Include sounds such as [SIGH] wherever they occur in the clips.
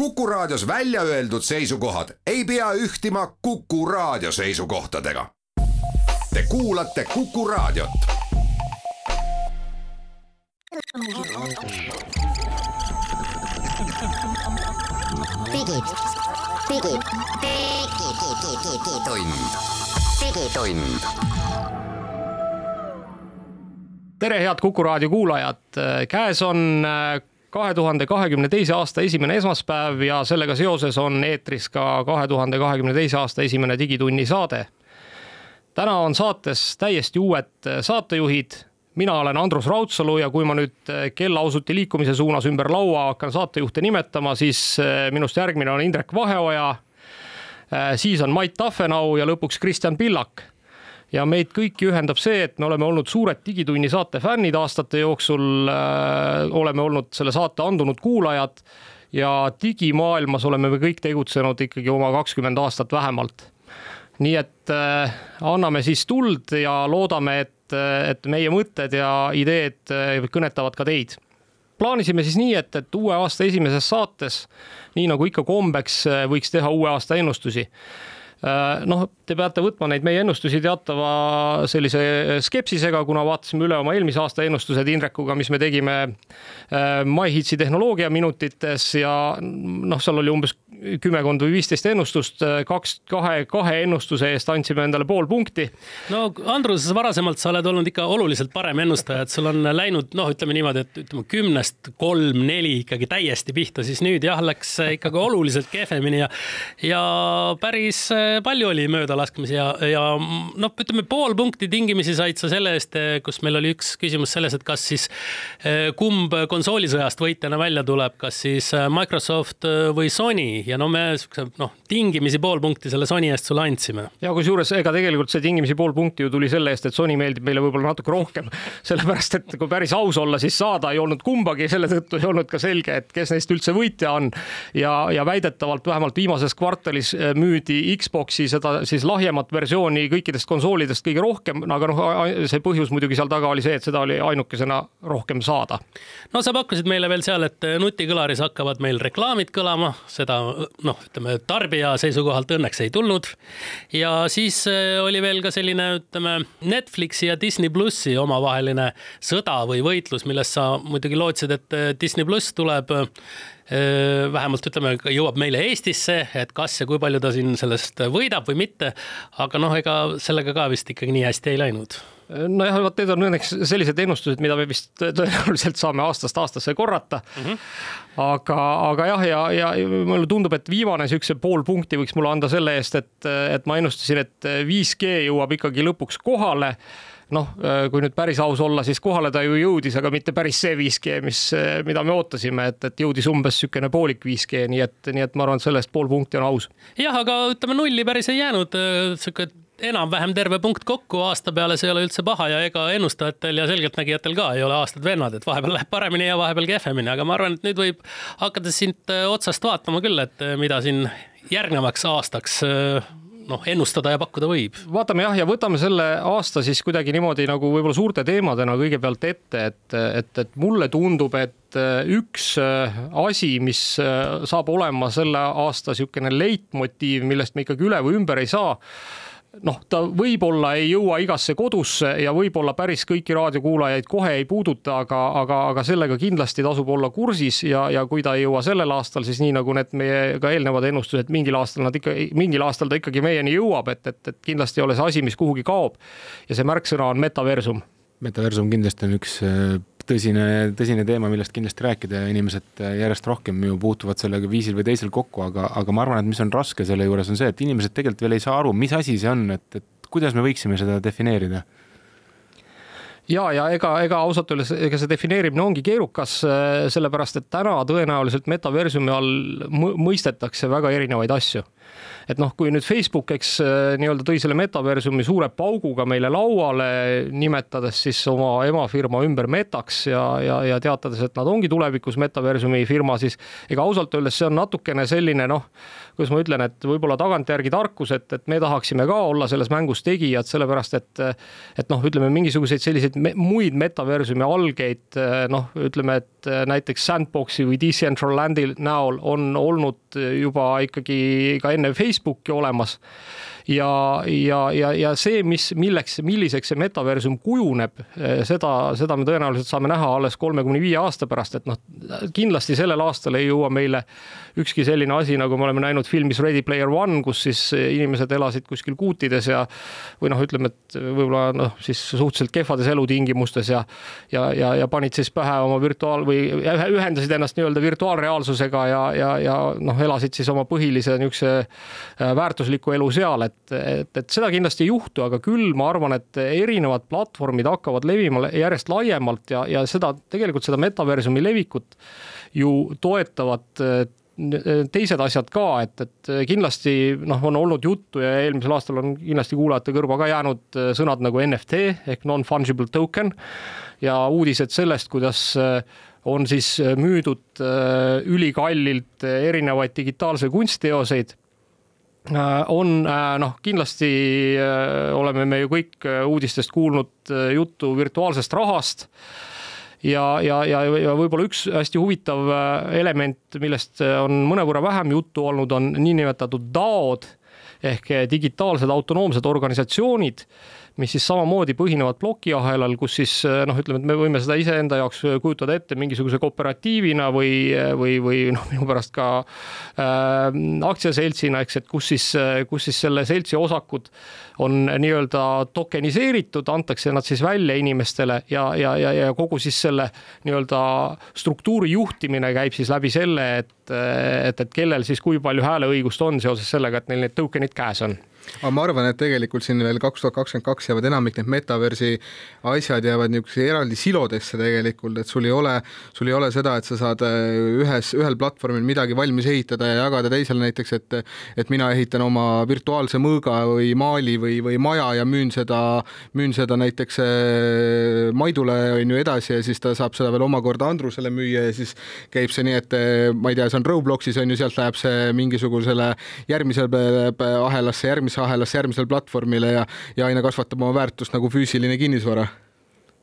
Kuku Raadios välja öeldud seisukohad ei pea ühtima Kuku Raadio seisukohtadega. Te kuulate Kuku Raadiot. digitund, digitund. tere, head Kuku raadio kuulajad, käes on äh, kahe tuhande kahekümne teise aasta esimene esmaspäev ja sellega seoses on eetris ka kahe tuhande kahekümne teise aasta esimene Digitunni saade. täna on saates täiesti uued saatejuhid. mina olen Andrus Raudsalu ja kui ma nüüd kellausuti liikumise suunas ümber laua hakkan saatejuhte nimetama, siis minust järgmine on Indrek Vaheoja. siis on Mait Tafenau ja lõpuks Kristjan Pillak ja meid kõiki ühendab see, et me oleme olnud suured Digitunni saate fännid aastate jooksul äh,. oleme olnud selle saate andunud kuulajad ja digimaailmas oleme me kõik tegutsenud ikkagi oma kakskümmend aastat vähemalt. nii et äh, anname siis tuld ja loodame, et, et meie mõtted ja ideed äh, kõnetavad ka teid plaanisime siis nii, et, et uue aasta esimeses saates, nii nagu ikka kombeks, äh, võiks teha uue aasta ennustusi Äh, noh, te peate võtma neid meie ennustusi teatava sellise skepsisega, kuna vaatasime üle oma eelmise aasta ennustused Indrekuga, mis me tegime äh, MyHitsi tehnoloogia minutites ja noh, seal oli umbes kümmekond või viisteist ennustust, kaks, kahe, kahe ennustuse eest andsime endale pool punkti. no Andrus, varasemalt sa oled olnud ikka oluliselt parem ennustaja, et sul on läinud noh, ütleme niimoodi, et ütleme kümnest kolm-neli ikkagi täiesti pihta, siis nüüd jah, läks ikkagi oluliselt kehvemini ja ja päris palju oli möödalaskmisi ja, ja noh, ütleme pool punkti tingimisi said sa selle eest, kus meil oli üks küsimus selles, et kas siis kumb konsoolisõjast võitjana välja tuleb, kas siis Microsoft või Sony ja no me siukse noh, tingimisi pool punkti selle Sony eest sulle andsime. ja kusjuures ega tegelikult see tingimisi pool punkti ju tuli selle eest, et Sony meeldib meile võib-olla natuke rohkem, [LAUGHS] sellepärast et kui päris aus olla, siis saada ei olnud kumbagi, selle tõttu ei olnud ka selge, et kes neist üldse võitja on. ja, ja väidetavalt vähemalt viimases kvartalis äh, müüdi Xbox'i seda siis lahjemat versiooni kõikidest konsoolidest kõige rohkem, aga noh, see põhjus muidugi seal taga oli see, et seda oli ainukesena rohkem saada. no sa pakkusid meile veel seal, et nutikõlaris hakkavad meil reklaamid kõlama, seda noh, ütleme tarbija seisukohalt õnneks ei tulnud. ja siis äh, oli veel ka selline, ütleme Netflixi ja Disney plussi omavaheline sõda või võitlus, millest sa muidugi lootsid, et äh, Disney pluss tuleb äh, vähemalt ütleme, jõuab meile Eestisse, et kas ja kui palju ta siin sellest võidab või mitte. aga noh, ega sellega ka vist ikkagi nii hästi ei läinud nojah, vot need on õnneks sellised ennustused, mida me vist tõenäoliselt saame aastast aastasse korrata mm. -hmm. aga, aga jah, ja, ja, mulle tundub, et viimane siukse pool punkti võiks mulle anda selle eest, et, et ma ennustasin, et 5G jõuab ikkagi lõpuks kohale noh, kui nüüd päris aus olla, siis kohale ta ju jõudis, aga mitte päris see 5G, mis, mida me ootasime, et, et jõudis umbes niisugune poolik 5G, nii et, nii et ma arvan, et sellest pool punkti on aus. jah, aga ütleme nulli päris ei jäänud, sihuke enam-vähem terve punkt kokku aasta peale, see ei ole üldse paha ja ega ennustajatel ja selgeltnägijatel ka ei ole aastad vennad, et vahepeal läheb paremini ja vahepeal kehvemini, aga ma arvan, et nüüd võib hakata sind äh, otsast vaatama küll, et äh, mida siin järgnevaks aastaks äh, noh, ennustada ja pakkuda võib. vaatame jah, ja võtame selle aasta siis kuidagi niimoodi nagu võib-olla suurte teemadena kõigepealt ette, et, et, et mulle tundub, et üks asi, mis saab olema selle aasta niisugune leitmotiiv, millest me ikkagi üle või ümber ei saa noh, ta võib-olla ei jõua igasse kodusse ja võib-olla päris kõiki raadiokuulajaid kohe ei puuduta, aga, aga, aga sellega kindlasti tasub olla kursis ja, ja kui ta ei jõua sellel aastal, siis nii nagu need meie ka eelnevad ennustused, mingil aastal nad ikka, mingil aastal ta ikkagi meieni jõuab, et, et, et kindlasti ei ole see asi, mis kuhugi kaob. ja see märksõna on metaversum. metaversum kindlasti on üks tõsine, tõsine teema, millest kindlasti rääkida ja inimesed järjest rohkem ju puutuvad sellega viisil või teisel kokku, aga, aga ma arvan, et mis on raske selle juures, on see, et inimesed tegelikult veel ei saa aru, mis asi see on, et, et kuidas me võiksime seda defineerida. Ja, ja ega, ega ausalt öeldes, ega see defineerimine ongi keerukas, sellepärast et täna tõenäoliselt metaversumi all mõistetakse väga erinevaid asju et noh, kui nüüd Facebook, eks nii-öelda tõi selle metaversumi suure pauguga meile lauale, nimetades siis oma emafirma ümber Metaks ja, ja, ja teatades, et nad ongi tulevikus metaversumi firma, siis ega ausalt öeldes see on natukene selline noh, kuidas ma ütlen, et võib-olla tagantjärgi tarkus, et, et me tahaksime ka olla selles mängus tegijad, sellepärast et et noh, ütleme mingisuguseid selliseid me, muid metaversumi algeid noh, ütleme, et näiteks Sandboxi või Decentralandi näol on olnud juba ikkagi ka enne Facebooki olemas ja, ja, ja, ja see, mis, milleks, milliseks see metaversum kujuneb, eh, seda, seda me tõenäoliselt saame näha alles kolme kuni viie aasta pärast, et noh, kindlasti sellel aastal ei jõua meile ükski selline asi, nagu me oleme näinud filmis Ready Player One, kus siis inimesed elasid kuskil kuutides ja või noh, ütleme, et võib-olla noh, siis suhteliselt kehvades elutingimustes ja ja, ja, ja panid siis pähe oma virtuaal- või ühendasid ennast nii-öelda virtuaalreaalsusega ja, ja, ja noh, elasid siis oma põhilise niisuguse äh, väärtusliku elu seal, et, et, et seda kindlasti ei juhtu, aga küll ma arvan, et erinevad platvormid hakkavad levima järjest laiemalt ja, ja seda tegelikult seda metaversumi levikut ju toetavad teised asjad ka, et, et kindlasti noh, on olnud juttu ja eelmisel aastal on kindlasti kuulajate kõrva ka jäänud sõnad nagu NFT ehk non-fungible token ja uudised sellest, kuidas on siis müüdud ülikallilt erinevaid digitaalse kunstteoseid Äh, on äh, noh, kindlasti äh, oleme me ju kõik uudistest kuulnud juttu virtuaalsest rahast. Ja, ja, ja, ja võib-olla üks hästi huvitav element, millest on mõnevõrra vähem juttu olnud, on niinimetatud DAO-d ehk digitaalsed autonoomsed organisatsioonid mis siis samamoodi põhinevad plokiahelal, kus siis noh, ütleme, et me võime seda iseenda jaoks kujutada ette mingisuguse kooperatiivina või, või, või noh, minu pärast ka äh, aktsiaseltsina, eks, et kus siis, kus siis selle seltsi osakud on nii-öelda tokeniseeritud, antakse nad siis välja inimestele ja, ja, ja, ja kogu siis selle nii-öelda struktuuri juhtimine käib siis läbi selle, et, et, et kellel siis kui palju hääleõigust on seoses sellega, et neil need token'id käes on aga ma arvan, et tegelikult siin veel kaks tuhat kakskümmend kaks jäävad enamik need metaversi asjad jäävad niisuguse eraldi silodesse tegelikult, et sul ei ole, sul ei ole seda, et sa saad äh, ühes, ühel platvormil midagi valmis ehitada ja jagada teisele näiteks, et et mina ehitan oma virtuaalse mõõga või maali või, või maja ja müün seda, müün seda näiteks äh, Maidule on ju edasi ja siis ta saab seda veel omakorda Andrusele müüa ja siis käib see nii, et äh, ma ei tea, see on Robloxis on ju, sealt läheb see mingisugusele järgmisele ahelasse, järgmise ahelasse järgmisele platvormile ja, ja aina kasvatab oma väärtust nagu füüsiline kinnisvara.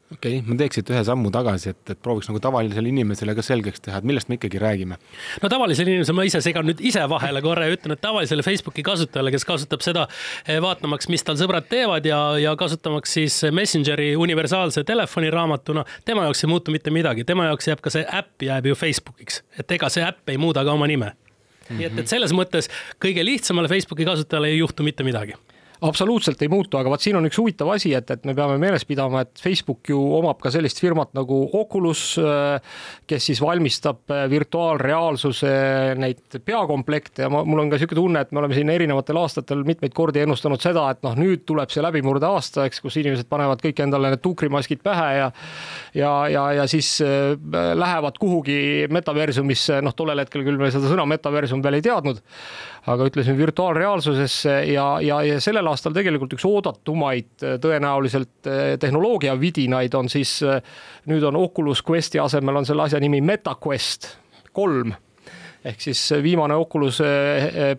Okei okay,, ma teeks siit ühe sammu tagasi, et, et prooviks nagu tavalisele inimesele ka selgeks teha, et millest me ikkagi räägime. no tavalisele inimesele ma ise segan nüüd ise vahele korra ja ütlen, et tavalisele Facebooki kasutajale, kes kasutab seda eh, vaatamaks, mis tal sõbrad teevad ja, ja kasutamaks siis Messengeri universaalse telefoniraamatuna, tema jaoks ei muutu mitte midagi, tema jaoks jääb ka see äpp jääb ju Facebookiks, et ega see äpp ei muuda ka oma nime nii et, et selles mõttes kõige lihtsamale Facebooki kasutajale ei juhtu mitte midagi absoluutselt ei muutu, aga vot siin on üks huvitav asi, et, et me peame meeles pidama, et Facebook ju omab ka sellist firmat nagu Oculus, kes siis valmistab virtuaalreaalsuse neid peakomplekte ja ma, mul on ka niisugune tunne, et me oleme siin erinevatel aastatel mitmeid kordi ennustanud seda, et noh, nüüd tuleb see läbimurde aasta, eks, kus inimesed panevad kõik endale need tuukrimaskid pähe ja ja, ja, ja siis lähevad kuhugi metaversumisse, noh, tollel hetkel küll me seda sõna metaversum veel ei teadnud aga ütlesime virtuaalreaalsusesse ja, ja, ja sellel aastal tegelikult üks oodatumaid tõenäoliselt eh, tehnoloogiavidinaid on siis, eh, nüüd on Oculus Questi asemel on selle asja nimi MetaQuest kolm. Ehk siis viimane Oculus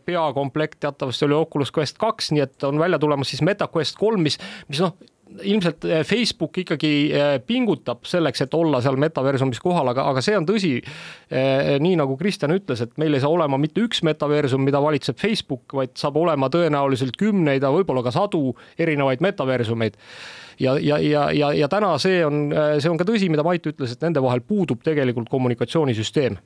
peakomplekt teatavasti oli Oculus Quest kaks, nii et on välja tulemas siis MetaQuest kolm, mis, mis noh, ilmselt eh, Facebook ikkagi eh, pingutab selleks, et olla seal metaversumis kohal, aga, aga see on tõsi. Eh, nii nagu Kristjan ütles, et meil ei saa olema mitte üks metaversum, mida valitseb Facebook, vaid saab olema tõenäoliselt kümneid ja võib-olla ka sadu erinevaid metaversumeid ja, ja, ja, ja, ja täna see on, see on ka tõsi, mida Mait ütles, et nende vahel puudub tegelikult kommunikatsioonisüsteem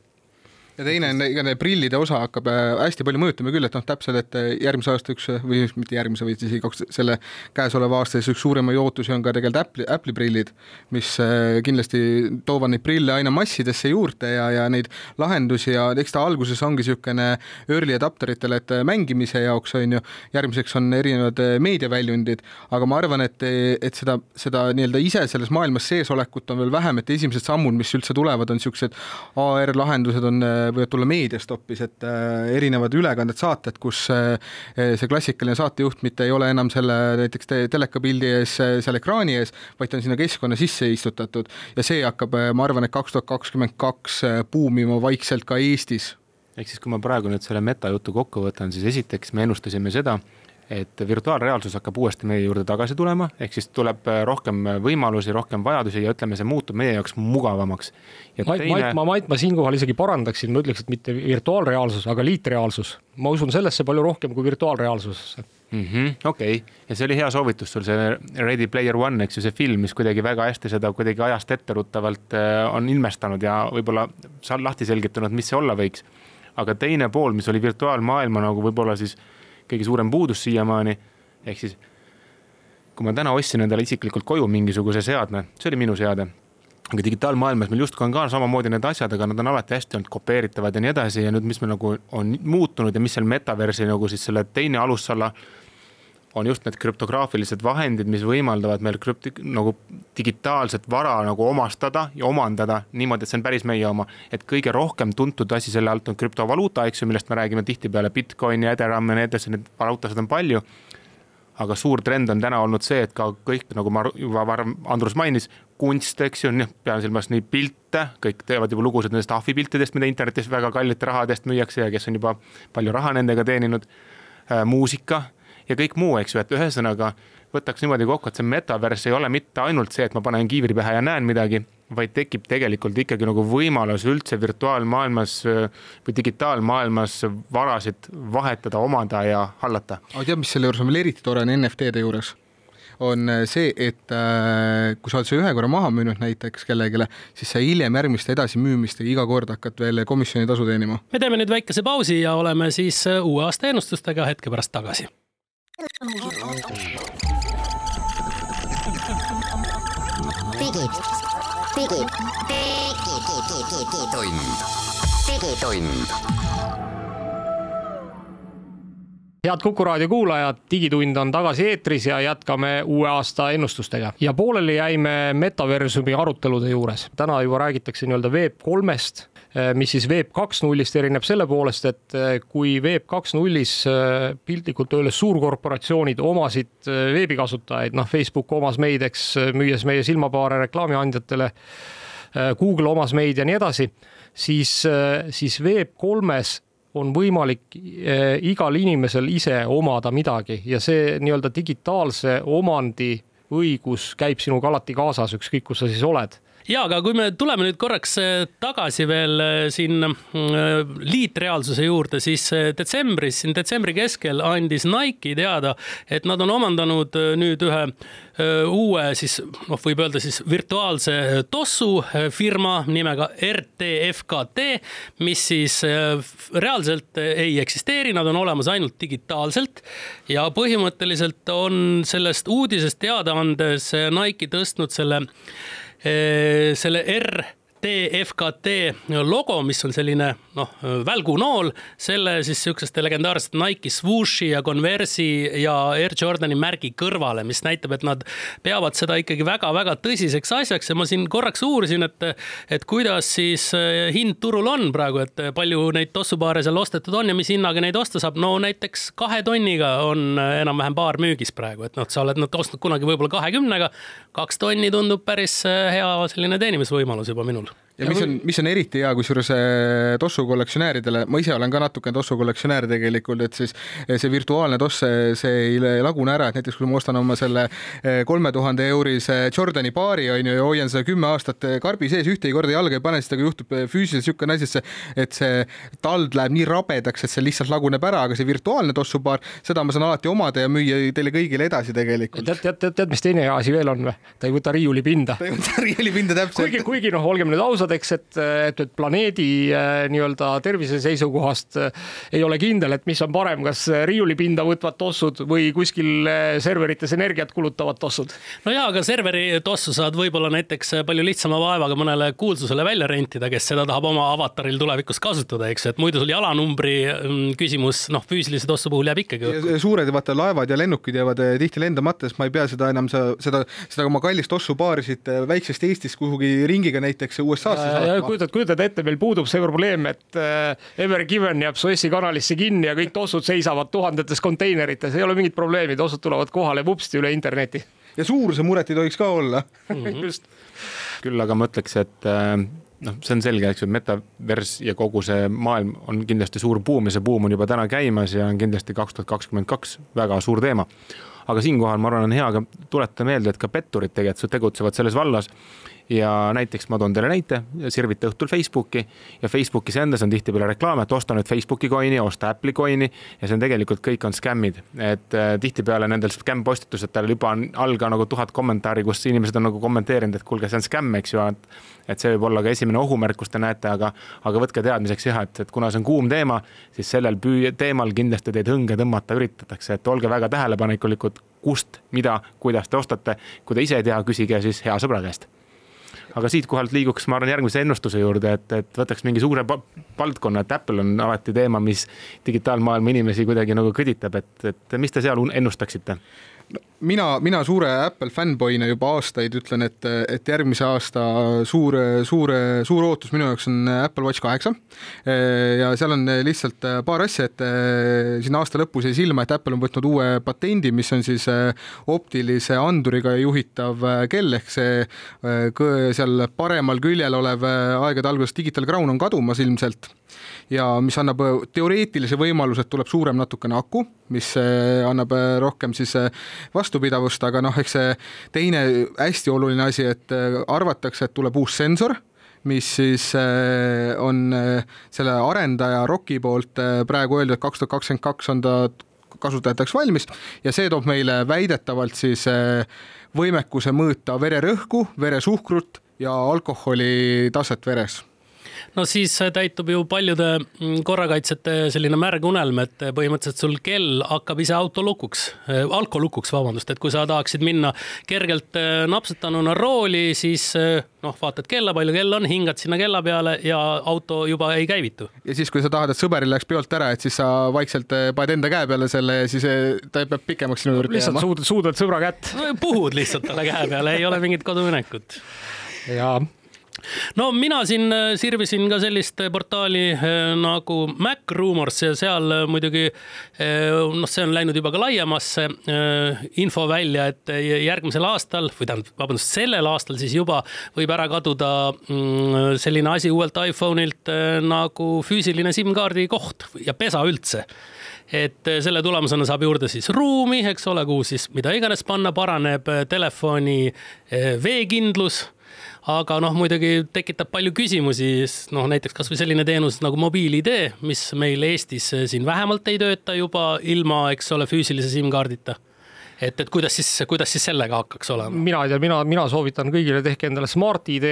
ja teine on igatahes prillide osa hakkab äh, hästi palju mõjutama küll, et noh, täpselt, et äh, järgmise aasta üks või mitte järgmise, vaid isegi kaks, selle käesoleva aasta siis üks suuremaid ootusi on ka tegelikult Apple'i, Apple'i prillid, mis äh, kindlasti toovad neid prille aina massidesse juurde ja, ja neid lahendusi ja eks ta alguses ongi niisugune early adapteritele, et mängimise jaoks on ju, järgmiseks on erinevad meediaväljundid, aga ma arvan, et, et seda, seda nii-öelda ise selles maailmas sees olekut on veel vähem, et esimesed sammud, mis üldse tulevad, on niisugused AR lahendused on võivad tulla meediast hoopis, et äh, erinevad ülekanded, saated, kus äh, see klassikaline saatejuht mitte ei ole enam selle näiteks te telekapildi ees seal ekraani ees, vaid ta on sinna keskkonna sisse istutatud. Ja see hakkab, ma arvan, et kaks tuhat kakskümmend kaks buumima vaikselt ka Eestis. Ehk siis, kui ma praegu nüüd selle metajutu kokku võtan, siis esiteks me ennustasime seda, et virtuaalreaalsus hakkab uuesti meie juurde tagasi tulema, ehk siis tuleb äh, rohkem äh, võimalusi, rohkem vajadusi ja ütleme, see muutub meie jaoks mugavamaks. Mait teine..., ma, Mait, ma siinkohal isegi parandaksin, ma ütleks, et mitte virtuaalreaalsus, aga liitreaalsus. ma usun sellesse palju rohkem kui virtuaalreaalsusesse mm -hmm,. okei okay., ja see oli hea soovitus sul, see Ready Player One, eks ju, see film, mis kuidagi väga hästi seda kuidagi ajast etteruttavalt äh, on ilmestanud ja võib-olla lahti selgitanud, mis see olla võiks. aga teine pool, mis oli virtuaalmaailma nagu võib-olla siis kõige suurem puudus siiamaani. ehk siis kui ma täna ostsin endale isiklikult koju mingisuguse seadme, see oli minu seade. aga digitaalmaailmas meil justkui on ka samamoodi need asjad, aga nad on alati hästi olnud kopeeritavad ja nii edasi ja nüüd, mis meil nagu on muutunud ja mis seal metaversi nagu siis selle teine alussala on just need krüptograafilised vahendid, mis võimaldavad meil krüpti-, nagu digitaalset vara nagu omastada ja omandada niimoodi, et see on päris meie oma. et kõige rohkem tuntud asi selle alt on krüptovaluuta, eks ju, millest me räägime tihtipeale, Bitcoin ja Ethereum ja nii edasi, neid valuutasid on palju. aga suur trend on täna olnud see, et ka kõik, nagu ma juba varem Andrus mainis, kunst, eks ju, noh, pean silmas nii pilte, kõik teevad juba lugusid nendest ahvipiltidest, mida internetis väga kallite rahadest müüakse ja kes on juba palju raha nendega teeninud äh,. muusika ja kõik muu, eks ju, et ühesõnaga võtaks niimoodi kokku, et see metaverse ei ole mitte ainult see, et ma panen kiivri pähe ja näen midagi, vaid tekib tegelikult ikkagi nagu võimalus üldse virtuaalmaailmas või digitaalmaailmas varasid vahetada, omada ja hallata. aga tead, mis selle juures on veel eriti tore, on NFT-de juures? on see, et äh, kui sa oled selle ühe korra maha müünud näiteks kellelegi, siis sa hiljem järgmiste edasimüümistega iga kord hakkad veel komisjonitasu teenima. me teeme nüüd väikese pausi ja oleme siis uue aasta ennustustega hetke pärast tagasi digitund, digitund head Kuku raadio kuulajad, Digitund on tagasi eetris ja jätkame uue aasta ennustustega ja pooleli jäime metaversumi arutelude juures. täna juba räägitakse nii-öelda Web kolmest Äh, mis siis Web kaks nullist erineb selle poolest, et äh, kui Web kaks nullis äh, piltlikult öeldes suurkorporatsioonid omasid veebikasutajaid, noh, Facebook omas meid, eks, müües meie silmapaare reklaamiandjatele, Google omas meid ja nii edasi, siis, siis Web kolmes on võimalik igal inimesel ise omada midagi ja see nii-öelda digitaalse omandi õigus käib sinuga alati kaasas, ükskõik kus sa siis oled ja aga kui me tuleme nüüd korraks äh, tagasi veel äh, siin äh, liitreaalsuse juurde, siis detsembris, siin detsembri keskel andis Nike teada, et nad on omandanud nüüd ühe uue siis noh, võib öelda siis virtuaalse tossu firma nimega RTFKT, mis siis reaalselt ei eksisteeri, nad on olemas ainult digitaalselt. Ja põhimõtteliselt on sellest uudisest teada andes Nike tõstnud selle Eh, se er, TFKT logo, mis on selline noh, välgunool, selle siis sihukeste legendaarsete Nike Swooshi ja Converse'i ja Air Jordani märgi kõrvale, mis näitab, et nad peavad seda ikkagi väga-väga tõsiseks asjaks. Ja ma siin korraks uurisin, et, et kuidas siis eh, hind turul on praegu, et palju neid tossupaare seal ostetud on ja mis hinnaga neid osta saab. no näiteks kahe tonniga on enam-vähem paar müügis praegu, et noh, sa oled nad ostnud kunagi võib-olla kahekümnega, kaks tonni tundub päris eh, hea selline teenimisvõimalus juba minul ja mis on, mis on eriti hea, kusjuures äh, tossu kollektsionääridele, ma ise olen ka natukene tossu kollektsionäär tegelikult, et siis äh, see virtuaalne toss, see ei lagune ära, et näiteks kui ma ostan oma selle äh, kolme tuhande eurise Jordani paari on ju ja hoian seda kümme aastat karbi sees, ühtegi korda jalga ei pane, siis temaga juhtub füüsiliselt niisugune asi, et see, et see tald läheb nii rabedaks, et see lihtsalt laguneb ära, aga see virtuaalne tossupaar, seda ma saan alati omada ja müüa teile kõigile edasi tegelikult. tead, tead, tead, tead, mis teine asi veel on või? ta ei võta riiulipinda. ta ei võta riiulipinda täpselt. kuigi, kuigi noh, olgem nüüd ausad, eks, et, et, et planeedi äh, nii-öelda tervise seisukohast äh, ei ole kindel, et mis on parem, kas riiulipinda võtvad tossud või kuskil äh, serverites energiat kulutavad tossud. no jaa, aga serveri tossu saad võib-olla näiteks palju lihtsama vaevaga mõnele kuulsusele välja rentida, kes seda tahab oma avataril tulevikus kasutada, eks, et muidu sul jalanumbri mm, küsimus, noh, füüsilise tossu puhul jääb ikkagi suured vaata laevad ja lennukid jäävad tihti lendamata, sest ma ei pea seda enam seda, seda, seda oma kallist tossupaari siit väiksest Eestist kuhugi ringiga näiteks USA tagasi ja saatma. kujutad, kujutad ette, meil puudub see probleem, et äh, Ever Given jääb Suessi kanalisse kinni ja kõik tossud seisavad tuhandetes konteinerites, ei ole mingit probleemi, tossud tulevad kohale vupsti üle interneti. ja suuruse muret ei tohiks ka olla. [LAUGHS] just, küll aga ma ütleks, et äh, noh, see on selge, eks ju, metavers ja kogu see maailm on kindlasti suur buum ja see buum on juba täna käimas ja on kindlasti kaks tuhat kakskümmend kaks väga suur teema. aga siinkohal ma arvan, on hea ka tuletada meelde, et ka petturid tegelikult tegutsevad selles vallas ja näiteks ma toon teile näite, sirvite õhtul Facebooki. Ja Facebookis endas on tihtipeale reklaam, et osta nüüd Facebooki coin'i, osta Apple'i coin'i. Ja see on tegelikult kõik on skämmid, et äh, tihtipeale nendel skämm postitusetel juba on all ka nagu tuhat kommentaari, kus inimesed on nagu kommenteerinud, et kuulge, see on skämm, eks ju, et et see võib olla ka esimene ohumärk, kus te näete, aga, aga võtke teadmiseks jah, et, et kuna see on kuum teema, siis sellel püü- teemal kindlasti teid hõnge tõmmata üritatakse, et olge väga tähelepanekulikud, kust, mida, kuidas te ostate. kui te ise ei tea, küsige siis hea sõbra käest aga siitkohalt liiguks, ma arvan, järgmise ennustuse juurde, et, et võtaks mingi suure valdkonna, et Apple on alati teema, mis digitaalmaailma inimesi kuidagi nagu kõditab, et, et mis te seal ennustaksite? mina, mina suure Apple fännboy'na juba aastaid ütlen, et, et järgmise aasta suur, suur, suur ootus minu jaoks on Apple Watch kaheksa. ja seal on lihtsalt paar asja, et eh, siin aasta lõpus jäi silma, et Apple on võtnud uue patendi, mis on siis eh, optilise anduriga juhitav eh, kell ehk see seal paremal küljel olev aegade alguses Digital Crown on kadumas ilmselt ja mis annab teoreetilise võimaluse, et tuleb suurem natukene aku, mis annab rohkem siis äh, vastupidavust, aga noh, eks see teine hästi oluline asi, et äh, arvatakse, et tuleb uus sensor mis siis äh, on äh, selle arendaja Rocki poolt praegu öeldud, et kaks tuhat kakskümmend kaks on ta kasutajateks valmis. Ja see toob meile väidetavalt siis võimekuse mõõta vererõhku, veresuhkrut ja alkoholi taset veres no siis täitub ju paljude mm, korrakaitsjate selline märg unelm, et põhimõtteliselt sul kell hakkab ise autolukuks, alkolukuks, vabandust, et kui sa tahaksid minna kergelt äh, napsutanuna rooli, siis äh, noh, vaatad kella, palju kell on, hingad sinna kella peale ja auto juba ei käivitu. ja siis, kui sa tahad, et sõber läks peolt ära, et siis sa vaikselt paned enda käe peale selle ja siis ta peab pikemaks sinu juurde lihtsalt jääma. suudad, suudad sõbra kätt puhud lihtsalt talle käe peale, ei ole mingit koduminekut ja no mina siin äh, sirvisin ka sellist portaali äh, nagu Mac Rumors ja seal äh, muidugi noh, see on läinud juba ka laiemasse info välja, et järgmisel aastal või tähendab, vabandust, sellel aastal siis juba võib ära kaduda mm, selline asi uuelt iPhone'ilt nagu füüsiline SIM-kaardi koht ja pesa üldse. Et selle tulemusena saab juurde siis ruumi, eks ole, kuhu siis mida iganes panna, paraneb telefoni veekindlus aga noh, muidugi tekitab palju küsimusi, noh näiteks kasvõi selline teenus nagu mobiil-ID, mis meil Eestis siin vähemalt ei tööta juba ilma, eks ole, füüsilise SIM-kaardita. et, et kuidas siis, kuidas siis sellega hakkaks olema? mina ei tea, mina, mina soovitan kõigile, tehke endale Smart-ID,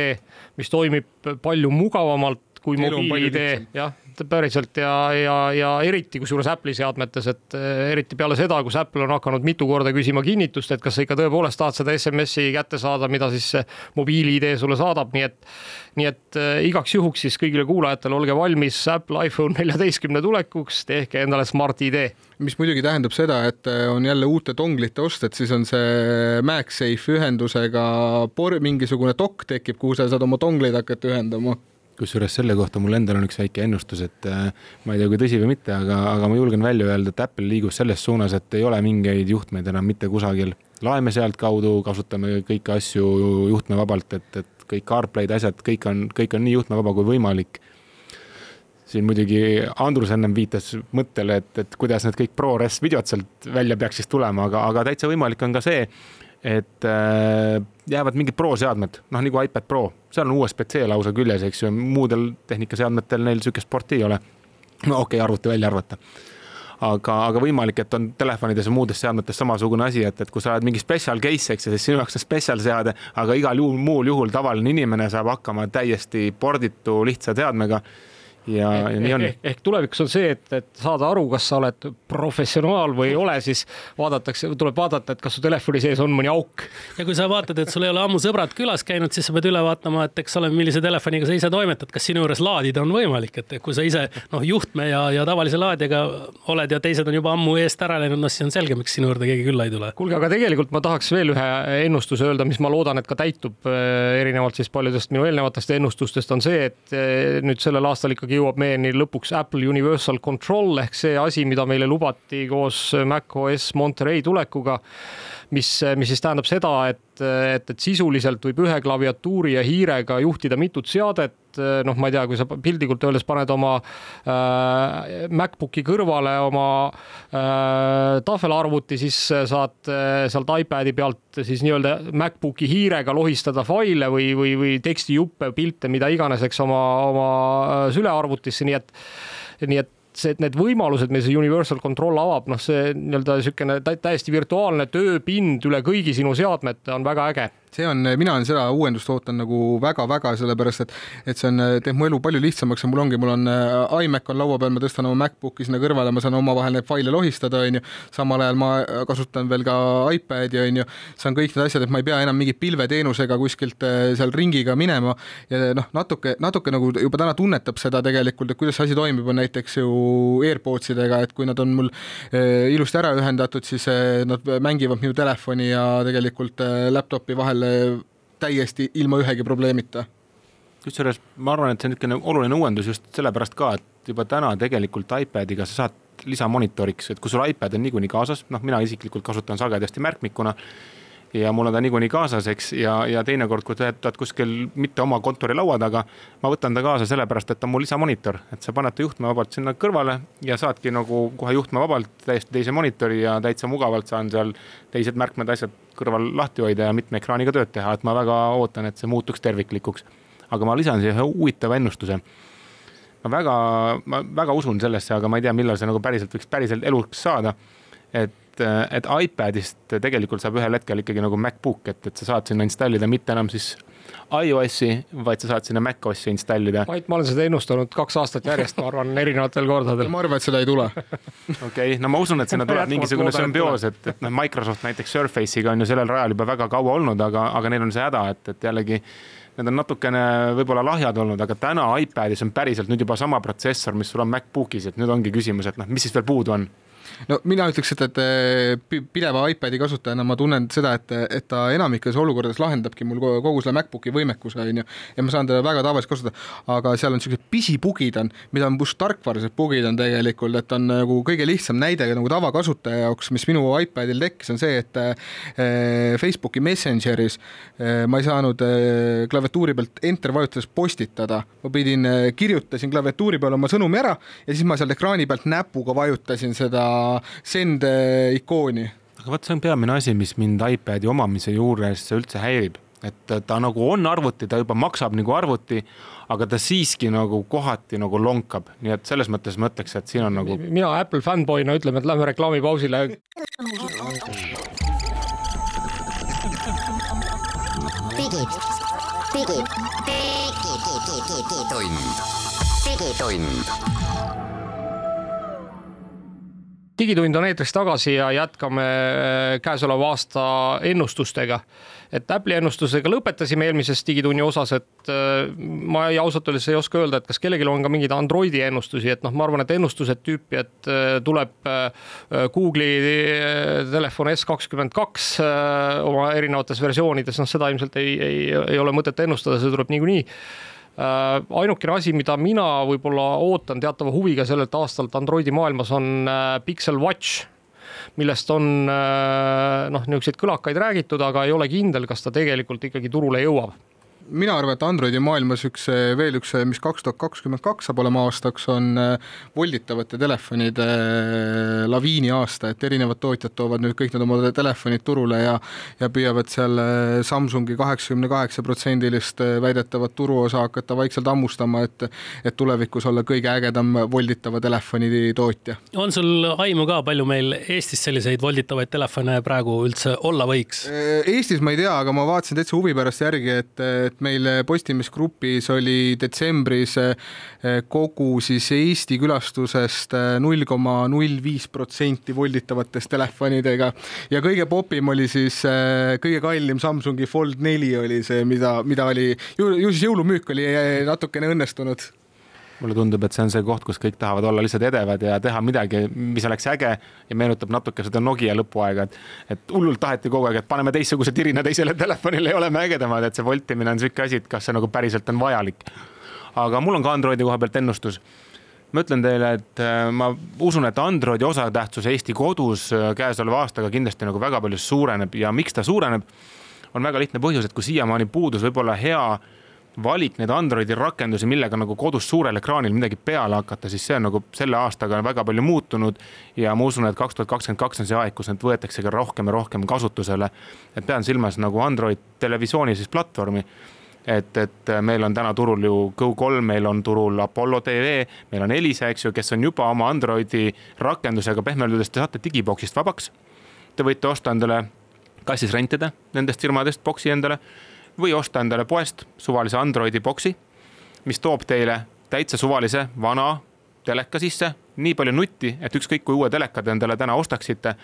mis toimib palju mugavamalt kui mobiil-ID, lihtsam. jah, päriselt ja, ja, ja eriti kusjuures Apple'i seadmetes, et eh, eriti peale seda, kus Apple on hakanud mitu korda küsima kinnitust, et kas sa ikka tõepoolest tahad seda SMS-i kätte saada, mida siis mobiil-ID sulle saadab, nii et nii et äh, igaks juhuks siis kõigile kuulajatele olge valmis Apple iPhone neljateistkümne tulekuks, tehke endale Smart-ID mis muidugi tähendab seda, et eh, on jälle uute donglite ost, et siis on see MagSafe ühendusega por-, mingisugune dokk tekib, kuhu sa saad oma dongleid hakata ühendama. Kusjuures selle kohta mul endal on üks väike ennustus, et äh, ma ei tea, kui tõsi või mitte, aga, aga ma julgen välja öelda, et Apple liigub selles suunas, et ei ole mingeid juhtmeid enam mitte kusagil. laeme sealtkaudu, kasutame kõiki asju juhtmevabalt, et, et kõik CarPlay'd asjad, kõik on, kõik on nii juhtmevaba kui võimalik siin muidugi Andrus ennem viitas mõttele, et, et kuidas need kõik ProRes videod sealt välja peaks siis tulema, aga, aga täitsa võimalik on ka see, et äh, jäävad mingid Pro seadmed, noh nagu iPad Pro, seal on USB-C lausa küljes, eks ju, muudel tehnikaseadmetel neil sihukest porti ei ole. no okei okay,, arvuti välja arvata. Aga, aga võimalik, et on telefonides ja muudes seadmetes samasugune asi, et, et kui sa oled mingi special case, eks ju, siis sinu jaoks on special seade, aga igal juhul muul juhul tavaline inimene saab hakkama täiesti porditu lihtsa seadmega ja, ja nii on. ehk tulevikus on see, et, et saada aru, kas sa oled professionaal või ei ole, siis vaadatakse, tuleb vaadata, et kas su telefoni sees on mõni auk. ja kui sa vaatad, et sul ei ole ammu sõbrad külas käinud, siis sa pead üle vaatama, et eks ole, millise telefoniga sa ise toimetad, kas sinu juures laadida on võimalik, et kui sa ise noh, juhtme ja, ja tavalise laadijaga oled ja teised on juba ammu eest ära läinud, noh siis on selge, miks sinu juurde keegi külla ei tule. kuulge, aga tegelikult ma tahaks veel ühe ennustuse öelda, mis ma loodan, et ka täitub erinevalt siis paljudest minu eelnevatest ennustustest, on see, et nüüd sellel aastal ikkagi jõuab meieni lõpuks Apple Universal Control ehk see asi, mida meile lubati koos macOS Monterey tulekuga, mis, mis siis tähendab seda, et, et, et sisuliselt võib ühe klaviatuuri ja hiirega juhtida mitut seadet, noh, ma ei tea, kui sa piltlikult öeldes paned oma äh, MacBooki kõrvale oma äh, tahvelarvuti, siis saad äh, sealt iPad'i pealt siis nii-öelda MacBooki hiirega lohistada faile või, või, või tekstijuppe, pilte, mida iganes, eks oma, oma sülearvutisse, nii et, nii et see, et need võimalused, mis see Universal Control avab, noh, see nii-öelda niisugune täiesti virtuaalne tööpind üle kõigi sinu seadmete on väga äge see on, mina olen seda uuendust ootan nagu väga-väga, sellepärast et, et see on, teeb mu elu palju lihtsamaks ja mul ongi, mul on äh, iMac on laua peal, ma tõstan oma MacBooki sinna kõrvale, ma saan omavahel neid faile lohistada, on ju, samal ajal ma kasutan veel ka iPad'i, on ju, saan kõik need asjad, et ma ei pea enam mingi pilveteenusega kuskilt äh, seal ringiga minema. Ja noh, natuke, natuke nagu juba täna tunnetab seda tegelikult, et kuidas see asi toimib, on näiteks ju AirPods idega, et kui nad on mul äh, ilusti ära ühendatud, siis nad mängivad minu telefoni ja tegelikult laptop'i vahel seal täiesti ilma ühegi probleemita. kusjuures ma arvan, et see on niisugune oluline uuendus just sellepärast ka, et juba täna tegelikult iPadiga sa saad lisamonitoriks, et kui sul iPad on niikuinii kaasas, noh, mina isiklikult kasutan sagedasti märkmikuna ja mul on ta niikuinii kaasas, eks, ja, ja teinekord, kui töötad kuskil mitte oma kontorilaua taga, ma võtan ta kaasa sellepärast, et ta on mul lisamonitor, et sa paned ta juhtmevabalt sinna kõrvale ja saadki nagu kohe juhtmevabalt täiesti teise monitori ja täitsa mugavalt saan seal teised märkmed, asjad kõrval lahti hoida ja mitme ekraaniga tööd teha, et ma väga ootan, et see muutuks terviklikuks. aga ma lisan siia ühe huvitava ennustuse ma väga, ma väga usun sellesse, aga ma ei tea, millal see nagu päriselt võiks päriselt eluks saada. et et, et iPadist tegelikult saab ühel hetkel ikkagi nagu MacBook, et, et sa saad sinna installida mitte enam siis iOS-i, vaid sa saad sinna macOS-i installida. Mait, ma olen seda ennustanud kaks aastat järjest, ma arvan, erinevatel kordadel. ma arvan, et seda ei tule. [LAUGHS] okei no ma usun, et sinna tuleb mingisugune sümbioos, et, et noh, Microsoft näiteks Surface'iga on ju sellel rajal juba väga kaua olnud, aga, aga neil on see häda, et, et jällegi need on natukene võib-olla lahjad olnud, aga täna iPadis on päriselt nüüd juba sama protsessor, mis sul on MacBookis, et nüüd ongi küsimus, et noh, mis siis veel puudu on no mina ütleks, et, et pideva iPadi kasutajana ma tunnen seda, et, et ta enamikes olukordades lahendabki mul kogu selle MacBooki võimekuse, on ju, ja ma saan teda väga tavaliselt kasutada, aga seal on niisugused pisibugid on, mida on push tarkvaralised bugid on tegelikult, et on nagu kõige lihtsam näide nagu tavakasutaja jaoks, mis minu iPadil tekkis, on see, et eh, Facebooki Messengeris eh, ma ei saanud eh, klaviatuuri pealt enter vajutades postitada, ma pidin, kirjutasin klaviatuuri peal oma sõnumi ära ja siis ma seal ekraani pealt näpuga vajutasin seda send ikooni. aga vot see on peamine asi, mis mind iPad'i omamise juures üldse häirib, et ta nagu on arvuti, ta juba maksab nagu arvuti, aga ta siiski nagu kohati nagu lonkab, nii et selles mõttes ma ütleks, et siin on nagu. mina Apple fännboy'na ütleme, et lähme reklaamipausile. digid, digid, digitund, digitund digitund on eetris tagasi ja jätkame äh, käesoleva aasta ennustustega. et Apple'i ennustusega lõpetasime eelmises Digitunni osas, et äh, ma ei, ausalt öeldes ei oska öelda, et kas kellelgi on ka mingeid Androidi ennustusi, et noh, ma arvan, et ennustused tüüpi, et äh, tuleb Google'i telefon S kakskümmend kaks oma erinevates versioonides, noh, seda ilmselt ei, ei, ei ole mõtet ennustada, see tuleb niikuinii ainukene asi, mida mina võib-olla ootan teatava huviga sellelt aastalt Androidi maailmas on äh, Pixel Watch millest on äh, noh, niisuguseid kõlakaid räägitud, aga ei ole kindel, kas ta tegelikult ikkagi turule jõuab mina arvan, et Androidi maailmas üks veel üks, mis kaks tuhat kakskümmend kaks saab olema aastaks, on äh, volditavate telefonide laviini aasta, et erinevad tootjad toovad nüüd kõik need oma telefonid turule ja ja püüavad seal Samsungi kaheksakümne kaheksa protsendilist väidetavat turuosa hakata vaikselt hammustama, et et tulevikus olla kõige ägedam volditava telefoni tootja. on sul aimu ka, palju meil Eestis selliseid volditavaid telefone praegu üldse olla võiks? Eestis ma ei tea, aga ma vaatasin täitsa huvi pärast järgi, et, et et meil Postimees Grupis oli detsembris kogu siis Eesti külastusest null koma null viis protsenti volditavatest telefonidega. Ja kõige popim oli siis kõige kallim Samsungi Fold neli oli see, mida, mida oli, ju siis jõulumüük oli natukene õnnestunud mulle tundub, et see on see koht, kus kõik tahavad olla lihtsalt edevad ja teha midagi, mis oleks äge ja meenutab natuke seda Nokia lõpuaega, et, et hullult taheti kogu aeg, et paneme teistsuguse tirina teisele [LAUGHS] telefonile ja oleme ägedamad, et see voltimine on sihuke asi, et kas see nagu päriselt on vajalik. aga mul on ka Androidi koha pealt ennustus ma ütlen teile, et äh, ma usun, et Androidi osatähtsus Eesti kodus äh, käesoleva aastaga kindlasti nagu väga palju suureneb ja miks ta suureneb, on väga lihtne põhjus, et kui siiamaani puudus võib-olla hea valik neid Androidi rakendusi, millega nagu kodus suurel ekraanil midagi peale hakata, siis see on nagu selle aastaga väga palju muutunud. ja ma usun, et kaks tuhat kakskümmend kaks on see aeg, kus need võetakse ka rohkem ja rohkem kasutusele. et pean silmas nagu Android televisiooni siis platvormi et, et meil on täna turul ju Go3, meil on turul Apollo tv, meil on Elisa, eks ju, kes on juba oma Androidi rakendusega pehmelt öeldes te saate digiboksist vabaks. Te võite osta endale, kas siis rentida nendest firmadest boksi endale või osta endale poest suvalise Androidi boksi, mis toob teile täitsa suvalise vana teleka sisse, nii palju nutti, et ükskõik kui uue teleka te endale täna ostaksite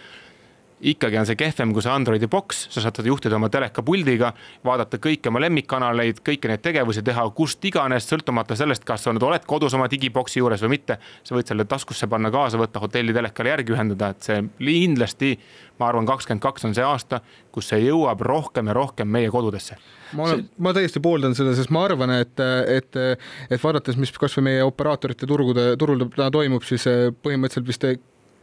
ikkagi on see kehvem kui see Androidi boks, sa saad seda juhtida oma telekapuldiga, vaadata kõiki oma lemmikkanaleid, kõiki neid tegevusi teha kust iganes, sõltumata sellest, kas sa nüüd oled kodus oma digiboksi juures või mitte. sa võid selle taskusse panna kaasa, võtta hotelli telekale järgi ühendada, et see kindlasti, ma arvan, kakskümmend kaks on see aasta, kus see jõuab rohkem ja rohkem meie kodudesse. Ma olen, ma täiesti pooldan seda, sest ma arvan, et, et, et vaadates, mis kasvõi meie operaatorite turgude, turul täna toimub, siis põhimõtteliselt vist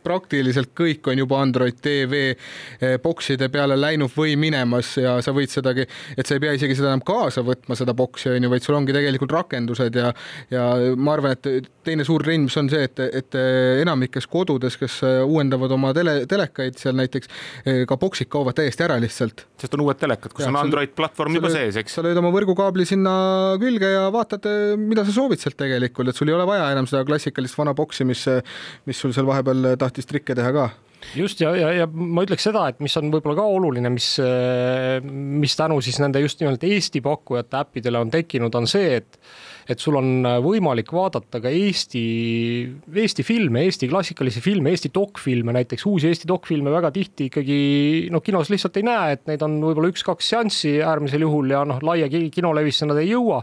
praktiliselt kõik on juba Android tv eh, bokside peale läinud või minemas ja sa võid sedagi, et sa ei pea isegi seda enam kaasa võtma, seda boksi on ju, vaid sul ongi tegelikult rakendused ja ja ma arvan, et teine suur trend, mis on see, et, et enamikes kodudes, kes uuendavad oma tele, telekaid seal näiteks, eh, ka boksid kaovad täiesti ära lihtsalt. sest on uued telekad, kus ja, on Android platvorm juba sees, eks. sa lööd oma võrgukaabli sinna külge ja vaatad, eh, mida sa soovid sealt tegelikult, et sul ei ole vaja enam seda klassikalist vana boksi, mis, mis sul seal vahepeal tahtis tahtis trikke teha ka. Just ja, ja, ja ma ütleks seda, et mis on võib-olla ka oluline, mis, mis tänu siis nende just nimelt Eesti pakkujate äppidele on tekkinud, on see, et et sul on võimalik vaadata ka Eesti, Eesti filme, Eesti klassikalisi filme, Eesti dokfilme, näiteks uusi Eesti dokfilme väga tihti ikkagi noh, kinos lihtsalt ei näe, et neid on võib-olla üks-kaks seanssi äärmisel juhul ja noh, laia kinolevisse nad ei jõua.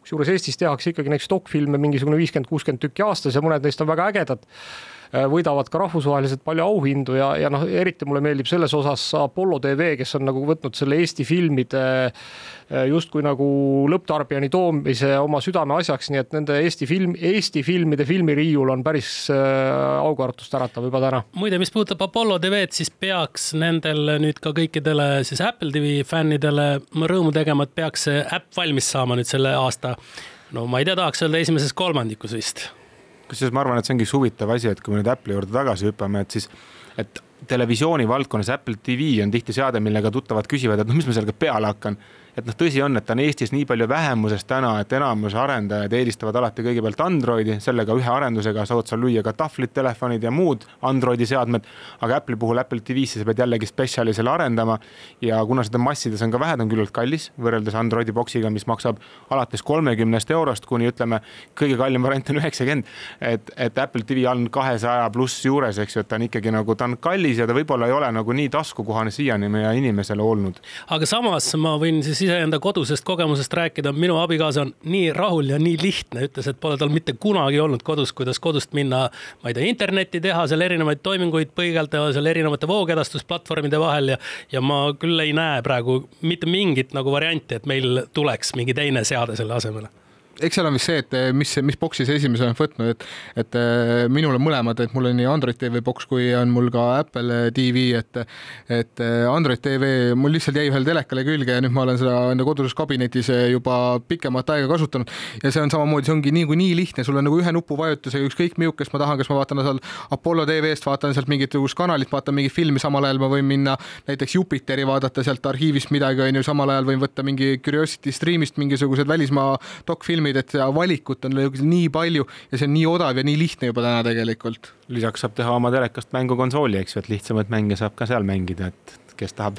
Kusjuures Eestis tehakse ikkagi näiteks dokfilme mingisugune viiskümmend, kuuskümmend tükki aastas ja mõned neist on väga ägedad. Äh, võidavad ka rahvusvaheliselt palju auhindu ja, ja noh, eriti mulle meeldib selles osas Apollo tv, kes on nagu võtnud selle Eesti filmide äh, justkui nagu lõpptarbijani toomise oma südameasjaks, nii et nende Eesti film, Eesti filmide filmiriiul on päris äh, aukartust äratav juba täna. muide, mis puudutab Apollo tv-d, siis peaks nendel nüüd ka kõikidele siis Apple tv fännidele rõõmu tegema, et peaks see äpp valmis saama nüüd selle aasta no ma ei tea, tahaks öelda esimeses kolmandikus vist kusjuures ma arvan, et see ongi üks huvitav asi, et kui me nüüd Apple'i juurde tagasi hüppame, et siis, et televisiooni valdkonnas Apple TV on tihti seade, millega tuttavad küsivad, et noh, mis ma sellega peale hakkan et noh, tõsi on, et ta on Eestis nii palju vähemuses täna, et enamus arendajaid eelistavad alati kõigepealt Androidi, sellega ühe arendusega saad sa lüüa ka tahvlid, telefonid ja muud Androidi seadmed. aga Apple'i puhul Apple TV-sse sa pead jällegi spetsiali selle arendama ja kuna seda massides on ka vähe, ta on küllalt kallis võrreldes Androidi boksiga, mis maksab alates kolmekümnest eurost kuni ütleme, kõige kallim variant on üheksakümmend. et, et Apple TV on kahesaja pluss juures, eks ju, et ta on ikkagi nagu, ta on kallis ja ta võib-olla ei ole nagu nii taskukohane siiani meie inimesele olnud. aga samas ma võin siis iseenda kodusest kogemusest rääkida, minu abikaasa on nii rahul ja nii lihtne, ütles, et pole tal mitte kunagi olnud kodus, kuidas kodust minna, ma ei tea, internetti teha seal erinevaid toiminguid põigelda seal erinevate voogedastusplatvormide vahel. Ja, ja ma küll ei näe praegu mitte mingit nagu varianti, et meil tuleks mingi teine seade selle asemele eks seal on vist see, et eh, mis, mis boksi sa esimesena oled võtnud, et, et eh, minul on mõlemad, et mul on nii Android tv boks kui on mul ka Apple tv, et, et eh, Android tv mul lihtsalt jäi ühele telekale külge ja nüüd ma olen seda enda koduses kabinetis juba pikemat aega kasutanud. ja see on samamoodi, see ongi niikuinii nii lihtne, sul on nagu ühe nupuvajutusega ükskõik millisest ma tahan, kas ma vaatan seal Apollo tv-st, vaatan sealt mingisugust kanalit, vaatan mingit filmi, samal ajal ma võin minna näiteks Jupiteri vaadata sealt arhiivist midagi, on ju, samal ajal võin võtta mingi Curiosity stream'ist mingisugused välismaa dokfilmid filmid, et valikut on nii palju ja see on nii odav ja nii lihtne juba täna tegelikult. lisaks saab teha oma telekast mängukonsooli, eks ju, et lihtsamaid mänge saab ka seal mängida, et kes tahab.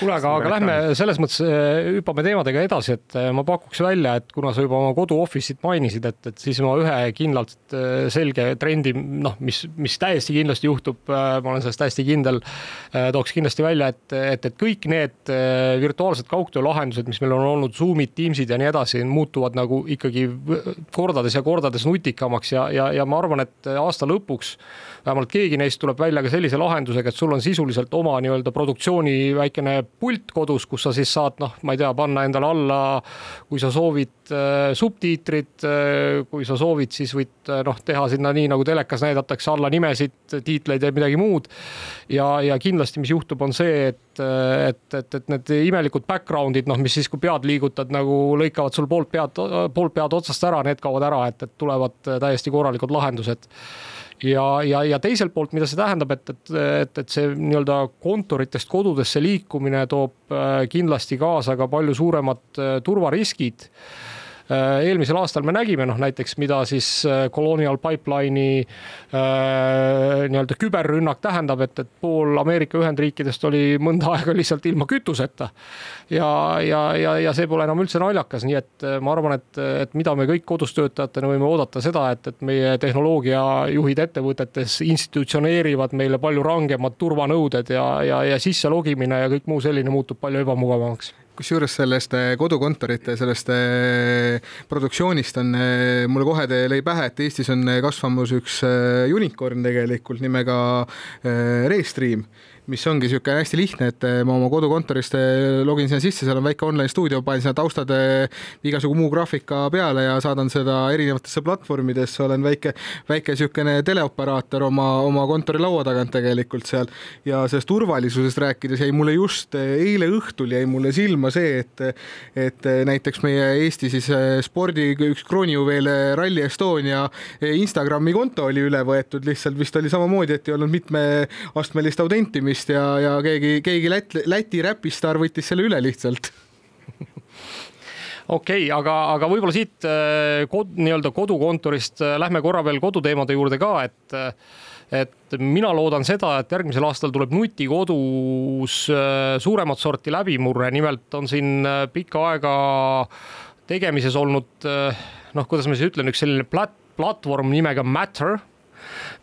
Kuule, aga, aga lähme selles mõttes äh, hüppame teemadega edasi, et äh, ma pakuks välja, et kuna sa juba oma kodu office'it mainisid, et, et siis ma ühe kindlalt äh, selge trendi, noh, mis, mis täiesti kindlasti juhtub, ma olen selles täiesti kindel, tooks kindlasti välja, et, et, et kõik need virtuaalsed kaugtöölahendused, mis meil on olnud, Zoom'id, Teams'id ja nii edasi, muutuvad nagu ikkagi kordades ja kordades nutikamaks ja, ja, ja ma arvan, et aasta lõpuks vähemalt keegi neist tuleb välja ka sellise lahendusega, et sul on sisuliselt oma nii-öelda produktsiooni väikene pult kodus, kus sa siis saad noh, ma ei tea, panna endale alla, kui sa soovid äh, subtiitrid äh,, kui sa soovid, siis võid äh, noh, teha sinna nii nagu telekas näidatakse alla nimesid, tiitleid ja midagi muud. ja, ja kindlasti, mis juhtub, on see, et, et, et, et need imelikud background'id, noh, mis siis, kui pead liigutad nagu lõikavad sul poolt pead, poolt pead otsast ära, need kaovad ära, et, et tulevad täiesti korralikud lahendused ja, ja, ja teiselt poolt, mida see tähendab, et, et, et, et see nii-öelda kontoritest kodudesse liikumine toob äh, kindlasti kaasa ka palju suuremad äh, turvariskid eelmisel aastal me nägime noh, näiteks mida siis äh, Colonial Pipeline'i äh, nii-öelda küberrünnak tähendab, et, et pool Ameerika Ühendriikidest oli mõnda [LAUGHS] aega lihtsalt ilma kütuseta. ja, ja, ja, ja see pole enam üldse naljakas, nii et ma arvan, et, et mida me kõik kodus töötajatena võime oodata seda, et, et meie tehnoloogiajuhid ettevõtetes institutsioneerivad meile palju rangemad turvanõuded ja, ja, ja sisse logimine ja kõik muu selline muutub palju ebamugavamaks kusjuures sellest eh, kodukontorite sellest eh, produktsioonist on, eh, mulle kohe lõi pähe, et Eestis on kasvamas üks unicorn tegelikult nimega Restream mis ongi niisugune hästi lihtne, et ma oma kodukontorist login sinna sisse, seal on väike online stuudio, panen sinna taustad igasugu muu graafika peale ja saadan seda erinevatesse platvormidesse, olen väike, väike niisugune teleoperaator oma, oma kontori laua tagant tegelikult seal. ja sellest turvalisusest rääkides jäi mulle just eile õhtul jäi mulle silma see, et, et näiteks meie Eesti siis spordi üks kroonijuveel Rally Estonia Instagrami konto oli üle võetud, lihtsalt vist oli samamoodi, et ei olnud mitmeastmelist autentimist mängimist ja, ja keegi, keegi Läti, Läti räpistaar võttis selle üle lihtsalt. Okei okay,, aga, aga võib-olla siit äh, kod, nii-öelda kodukontorist äh, lähme korra veel koduteemade juurde ka, et äh, et mina loodan seda, et järgmisel aastal tuleb nutikodus suuremat sorti läbimurre, nimelt on siin pikka aega tegemises olnud noh, kuidas ma siis ütlen, üks selline plat-, platvorm nimega Matter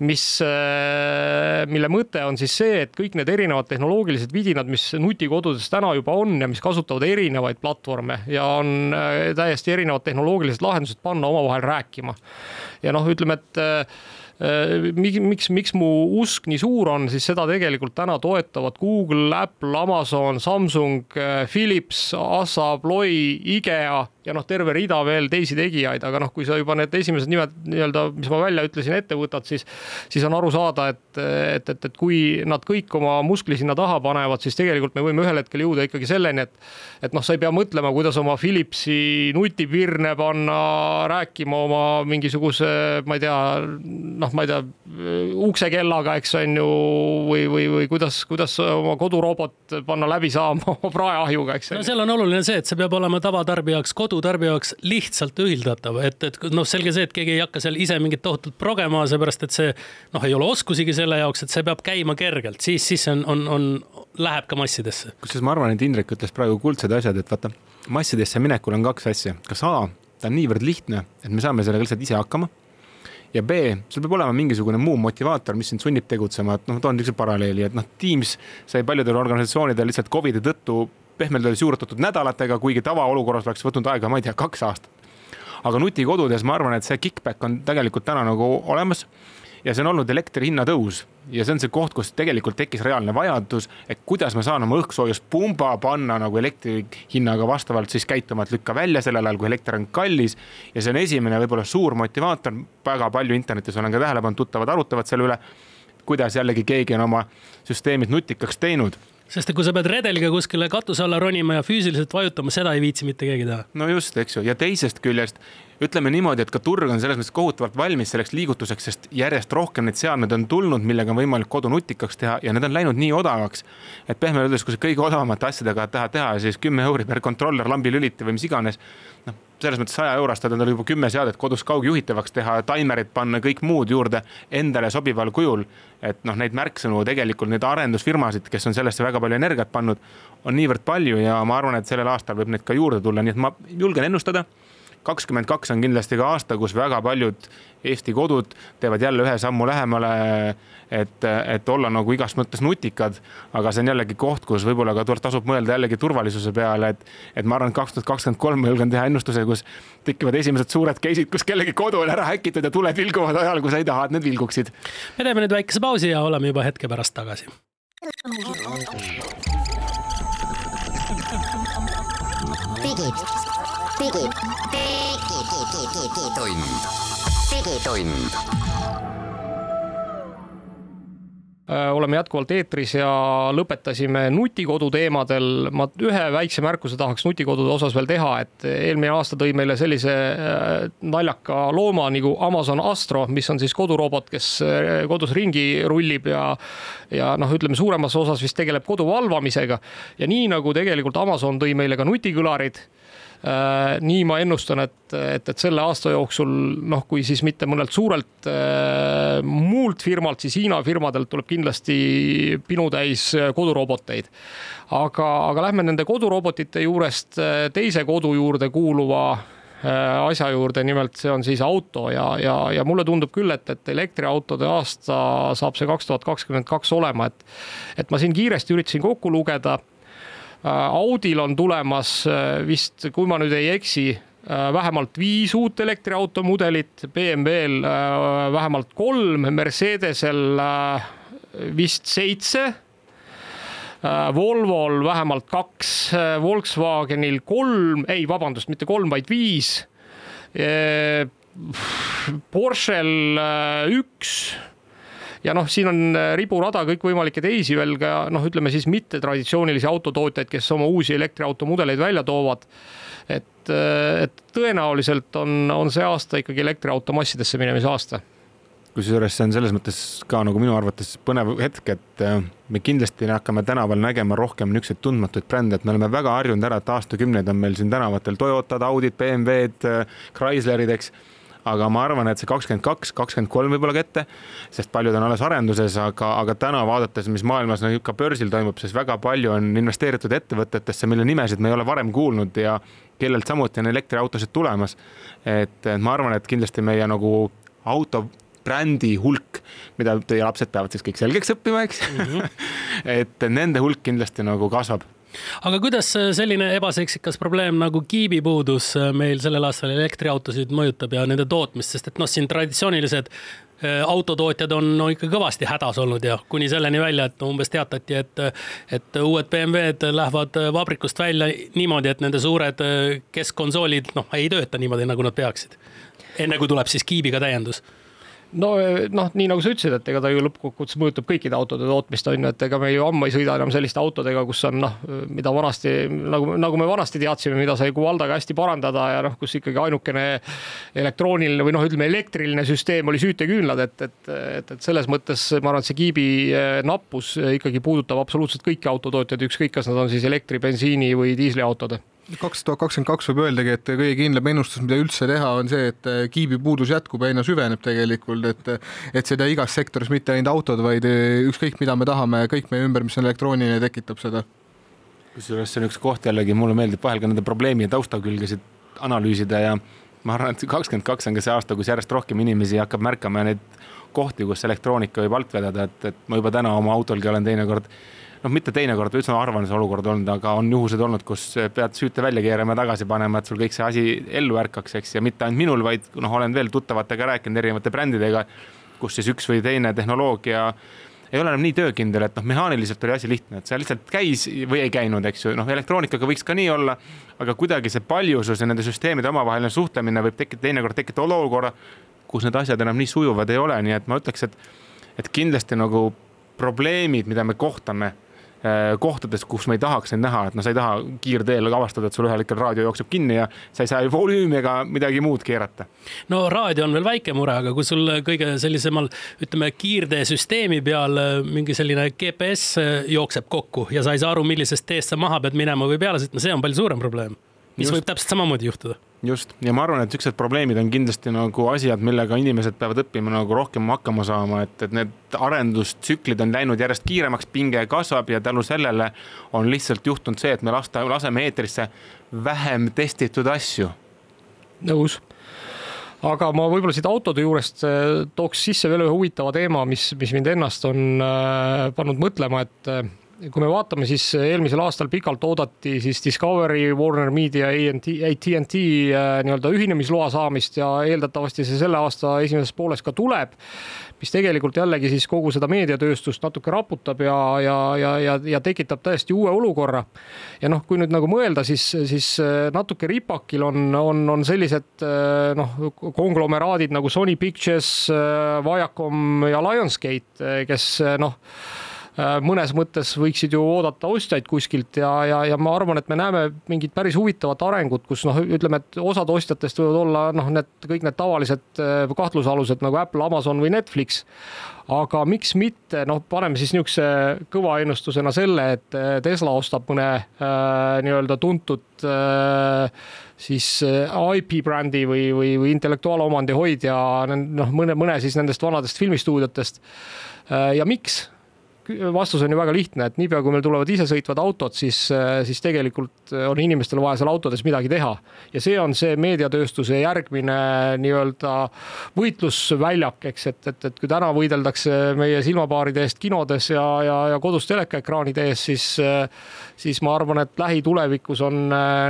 mis, äh, mille mõte on siis see, et kõik need erinevad tehnoloogilised vidinad, mis nutikodudes täna juba on ja mis kasutavad erinevaid platvorme ja on äh, täiesti erinevad tehnoloogilised lahendused, panna omavahel rääkima. ja noh, ütleme, et äh, miks, miks, miks mu usk nii suur on, siis seda tegelikult täna toetavad Google, Apple, Amazon, Samsung, Philips, Assa, Abloy, IKEA ja noh, terve rida veel teisi tegijaid, aga noh, kui sa juba need esimesed nimed nii-öelda, mis ma välja ütlesin, ette võtad, siis, siis on aru saada, et, et, et, et kui nad kõik oma muskli sinna taha panevad, siis tegelikult me võime ühel hetkel jõuda ikkagi selleni, et, et noh, sa ei pea mõtlema, kuidas oma Philipsi nutipirne panna rääkima oma mingisuguse, ma ei tea, noh, ma ei tea, uksekellaga, eks on ju, või, või, või kuidas, kuidas oma kodurobot panna läbi saama oma praeahjuga, eks. no seal on oluline see, et see peab olema tavatarbija jaoks kodu kodutarbija jaoks lihtsalt ühildatav, et, et noh, selge see, et keegi ei hakka seal ise mingit tohutut progema, seepärast et see noh, ei ole oskusigi selle jaoks, et see peab käima kergelt, siis, siis on, on, on, läheb ka massidesse. kusjuures ma arvan, et Indrek ütles praegu kuldsed asjad, et vaata, massidesse minekul on kaks asja, kas A, ta on niivõrd lihtne, et me saame sellega lihtsalt ise hakkama ja B, sul peab olema mingisugune muu motivaator, mis sind sunnib tegutsema, et noh, toon niisuguse paralleeli, et noh, Teams sai paljudel organisatsioonidel lihtsalt Covidi tõttu pehmelt öeldes juurutatud nädalatega, kuigi tavaolukorras oleks võtnud aega, ma ei tea, kaks aastat. aga nutikodudes ma arvan, et see kick-back on tegelikult täna nagu olemas ja see on olnud elektri hinna tõus. Ja see on see koht, kus tegelikult tekkis reaalne vajadus, et kuidas ma saan oma õhksoojuspumba panna nagu elektri hinnaga vastavalt siis käituma, et lükka välja sellel ajal, kui elekter on kallis. ja see on esimene võib-olla suur motivaator, väga palju internetis olen ka tähele pannud, tuttavad arutavad selle üle, kuidas jällegi keegi on oma süsteemid nutikaks teinud sest et kui sa pead redeliga kuskile katuse alla ronima ja füüsiliselt vajutama, seda ei viitsi mitte keegi teha. no just, eks ju, ja teisest küljest ütleme niimoodi, et ka turg on selles mõttes kohutavalt valmis selleks liigutuseks, sest järjest rohkem neid seadmeid on tulnud, millega on võimalik kodu nutikaks teha ja need on läinud nii odavaks. et pehmelt öeldes, kui sa kõige odavamate asjadega tahad teha, siis kümme euri per controller, lambilüliti või mis iganes. noh, selles mõttes saja eurost tal juba kümme seadet kodus kaugjuhitavaks teha, taimerid panna, kõik muud juurde endale sobival kujul. et noh, neid märksõnu tegelikult, neid arendusfirmasid, kes on sellesse väga palju energiat pannud, on niivõrd palju ja ma arvan, et sellel aastal võib neid ka juurde tulla, nii et ma julgen ennustada kakskümmend kaks on kindlasti ka aasta, kus väga paljud Eesti kodud teevad jälle ühe sammu lähemale, et, et olla nagu igas mõttes nutikad. aga see on jällegi koht, kus võib-olla ka tasub mõelda jällegi turvalisuse peale, et, et ma arvan, et kaks tuhat kakskümmend kolm ma julgen teha ennustuse, kus tekivad esimesed suured case'id, kus kellegi kodu on ära häkitud ja tuled vilguvad ajal, kui sa ei taha, et need vilguksid. me teeme nüüd väikese pausi ja oleme juba hetke pärast tagasi. digid, digid, digitund, digitund Äh, oleme jätkuvalt eetris ja lõpetasime nutikodu teemadel. ma ühe väikse märkuse tahaks nutikodude osas veel teha, et eelmine aasta tõi meile sellise äh, naljaka looma nagu Amazon Astro, mis on siis kodurobot, kes äh, kodus ringi rullib ja ja noh, ütleme suuremas osas vist tegeleb kodu valvamisega ja nii nagu tegelikult Amazon tõi meile ka nutikõlarid nii ma ennustan, et, et, et selle aasta jooksul noh, kui siis mitte mõnelt suurelt äh, muult firmalt, siis Hiina firmadelt tuleb kindlasti pinutäis koduroboteid. aga, aga lähme nende kodurobotite juurest äh, teise kodu juurde kuuluva asja juurde, nimelt see on siis auto ja, ja, ja mulle tundub küll, et, et elektriautode aasta saab see kaks tuhat kakskümmend kaks olema, et et ma siin kiiresti üritasin kokku lugeda Äh, Audil on tulemas äh, vist, kui ma nüüd ei eksi, äh, vähemalt viis uut elektriauto mudelit, BMW-l vähemalt kolm, Mercedesel vist seitse. Volvol vähemalt kaks, Volkswagenil kolm, ei, vabandust, mitte kolm, vaid viis. Porschel üks ja noh, siin on äh, riburada kõikvõimalikke teisi veel ka noh, ütleme siis mittetraditsioonilisi autotootjaid, kes oma uusi elektriauto mudeleid välja toovad. et, äh, et tõenäoliselt on, on see aasta ikkagi elektriauto massidesse minemise aasta. Kusjuures see on selles mõttes ka nagu minu arvates põnev hetk, et äh, me kindlasti hakkame tänaval nägema rohkem niisuguseid tundmatuid brände, et me oleme väga harjunud ära, et aastakümneid on meil siin tänavatel Toyotad, Audid, BMW-d, Chryslerid, eks aga ma arvan, et see kakskümmend kaks, kakskümmend kolm võib-olla kätte, sest paljud on alles arenduses, aga, aga täna vaadates, mis maailmas no, ka börsil toimub, siis väga palju on investeeritud ettevõtetesse, mille nimesid me ei ole varem kuulnud ja kellelt samuti on elektriautosid tulemas. et ma arvan, et kindlasti meie nagu auto brändi hulk, mida teie lapsed peavad siis kõik selgeks õppima, eks mm. -hmm. [LAUGHS] et nende hulk kindlasti nagu kasvab aga kuidas selline ebaseksikas probleem nagu kiibipuudus äh, meil sellel aastal elektriautosid mõjutab ja nende tootmist, sest et noh, siin traditsioonilised äh, autotootjad on no ikka kõvasti hädas olnud ja kuni selleni välja, et umbes teatati, et, et uued BMW-d lähevad vabrikust välja niimoodi, et nende suured äh, keskkonsoolid noh, ei tööta niimoodi, nagu nad peaksid. enne kui tuleb siis kiibiga täiendus no noh, nii nagu sa ütlesid, et ega ta ju lõppkokkuvõttes mõjutab kõikide autode tootmist, on ju, et ega me ju ammu ei sõida enam selliste autodega, kus on noh, mida vanasti nagu, nagu me vanasti teadsime, mida sai Kuvaldaga hästi parandada ja noh, kus ikkagi ainukene elektrooniline või noh, ütleme elektriline süsteem oli süüteküünlad, et, et, et, et selles mõttes ma arvan, et see kiibi eh, nappus ikkagi puudutab absoluutselt kõiki autotootjaid, ükskõik, kas nad on siis elektri, bensiini või diisliautod kaks tuhat kakskümmend kaks võib öeldagi, et kõige kindlam ennustus, mida üldse teha, on see, et äh, kiibipuudus jätkub ja aina süveneb tegelikult, et et seda igas sektoris, mitte ainult autod, vaid äh, ükskõik, mida me tahame, kõik meie ümber, mis on elektrooniline, tekitab seda. kusjuures see on üks koht jällegi, mulle meeldib vahel ka nende probleemi ja taustakülgesid analüüsida ja ma arvan, et kakskümmend kaks on ka see aasta, kus järjest rohkem inimesi hakkab märkama neid kohti, kus elektroonika võib alt vedada, et, et ma juba täna oma autolgi olen teinekord noh, mitte teinekord, üldse harva on see olukord olnud, aga on juhused olnud, kus pead süüte välja keerama ja tagasi panema, et sul kõik see asi ellu ärkaks, eks, ja mitte ainult minul, vaid noh, olen veel tuttavatega rääkinud erinevate brändidega, kus siis üks või teine tehnoloogia ei ole enam nii töökindel, et noh, mehaaniliselt oli asi lihtne, et see lihtsalt käis või ei käinud, eks ju, noh, elektroonikaga võiks ka nii olla, aga kuidagi see paljusus ja nende süsteemide omavaheline suhtlemine võib tekitada, teinekord tekitada olukorra, kus need asjad enam nii sujuvad ei ole, nii et ma ütleks, et, et kindlasti nagu probleemid, mida me kohtame kohtades, kus me ei tahaks neid näha, et no sa ei taha kiirteel avastada, et sul ühel hetkel raadio jookseb kinni ja sa ei saa volüümi ega midagi muud keerata. no raadio on veel väike mure, aga kui sul kõige sellisemal, ütleme kiirteesüsteemi peal äh, mingi selline GPS äh, jookseb kokku ja sa ei saa aru, millisest teest sa maha pead minema või peale sõitma, see on palju suurem probleem, mis Just. võib täpselt samamoodi juhtuda just ja ma arvan, et siuksed probleemid on kindlasti nagu asjad, millega inimesed peavad õppima nagu rohkem hakkama saama, et, et need arendustsüklid on läinud järjest kiiremaks, pinge kasvab ja tänu sellele on lihtsalt juhtunud see, et me lasta, laseme eetrisse vähem testitud asju. nõus aga ma võib-olla siit autode juurest äh, tooks sisse veel ühe huvitava teema, mis, mis mind ennast on äh, pannud mõtlema, et äh, kui me vaatame, siis eelmisel aastal pikalt oodati siis Discovery, Warner Media, AT&T nii-öelda ühinemisloa saamist ja eeldatavasti see selle aasta esimeses pooles ka tuleb mis tegelikult jällegi siis kogu seda meediatööstust natuke raputab ja, ja, ja, ja, ja tekitab täiesti uue olukorra. ja noh, kui nüüd nagu mõelda, siis, siis äh, natuke ripakil on, on, on sellised äh, noh, konglomeraadid nagu Sony Pictures, äh, Viacom ja Lionsgate, kes noh Äh, mõnes mõttes võiksid ju oodata ostjaid kuskilt ja, ja, ja ma arvan, et me näeme mingit päris huvitavat arengut, kus noh, ütleme, et osad ostjatest võivad olla noh, need kõik need tavalised äh, kahtlusalused nagu Apple, Amazon või Netflix. aga miks mitte, noh, paneme siis niisuguse kõva ennustusena selle, et äh, Tesla ostab mõne äh, nii-öelda tuntud äh, siis IP brändi või, või, või intellektuaalomandi hoidja, noh, mõne, mõne siis nendest vanadest filmistuudiotest. ja miks, vastus on ju väga lihtne, et niipea kui meil tulevad isesõitvad autod, siis, siis tegelikult on inimestel vaja seal autodes midagi teha. ja see on see meediatööstuse järgmine nii-öelda võitlusväljak, eks, et, et, et kui täna võideldakse meie silmapaaride eest kinodes ja, ja, ja kodus telekaekraanide ees, siis, siis ma arvan, et lähitulevikus on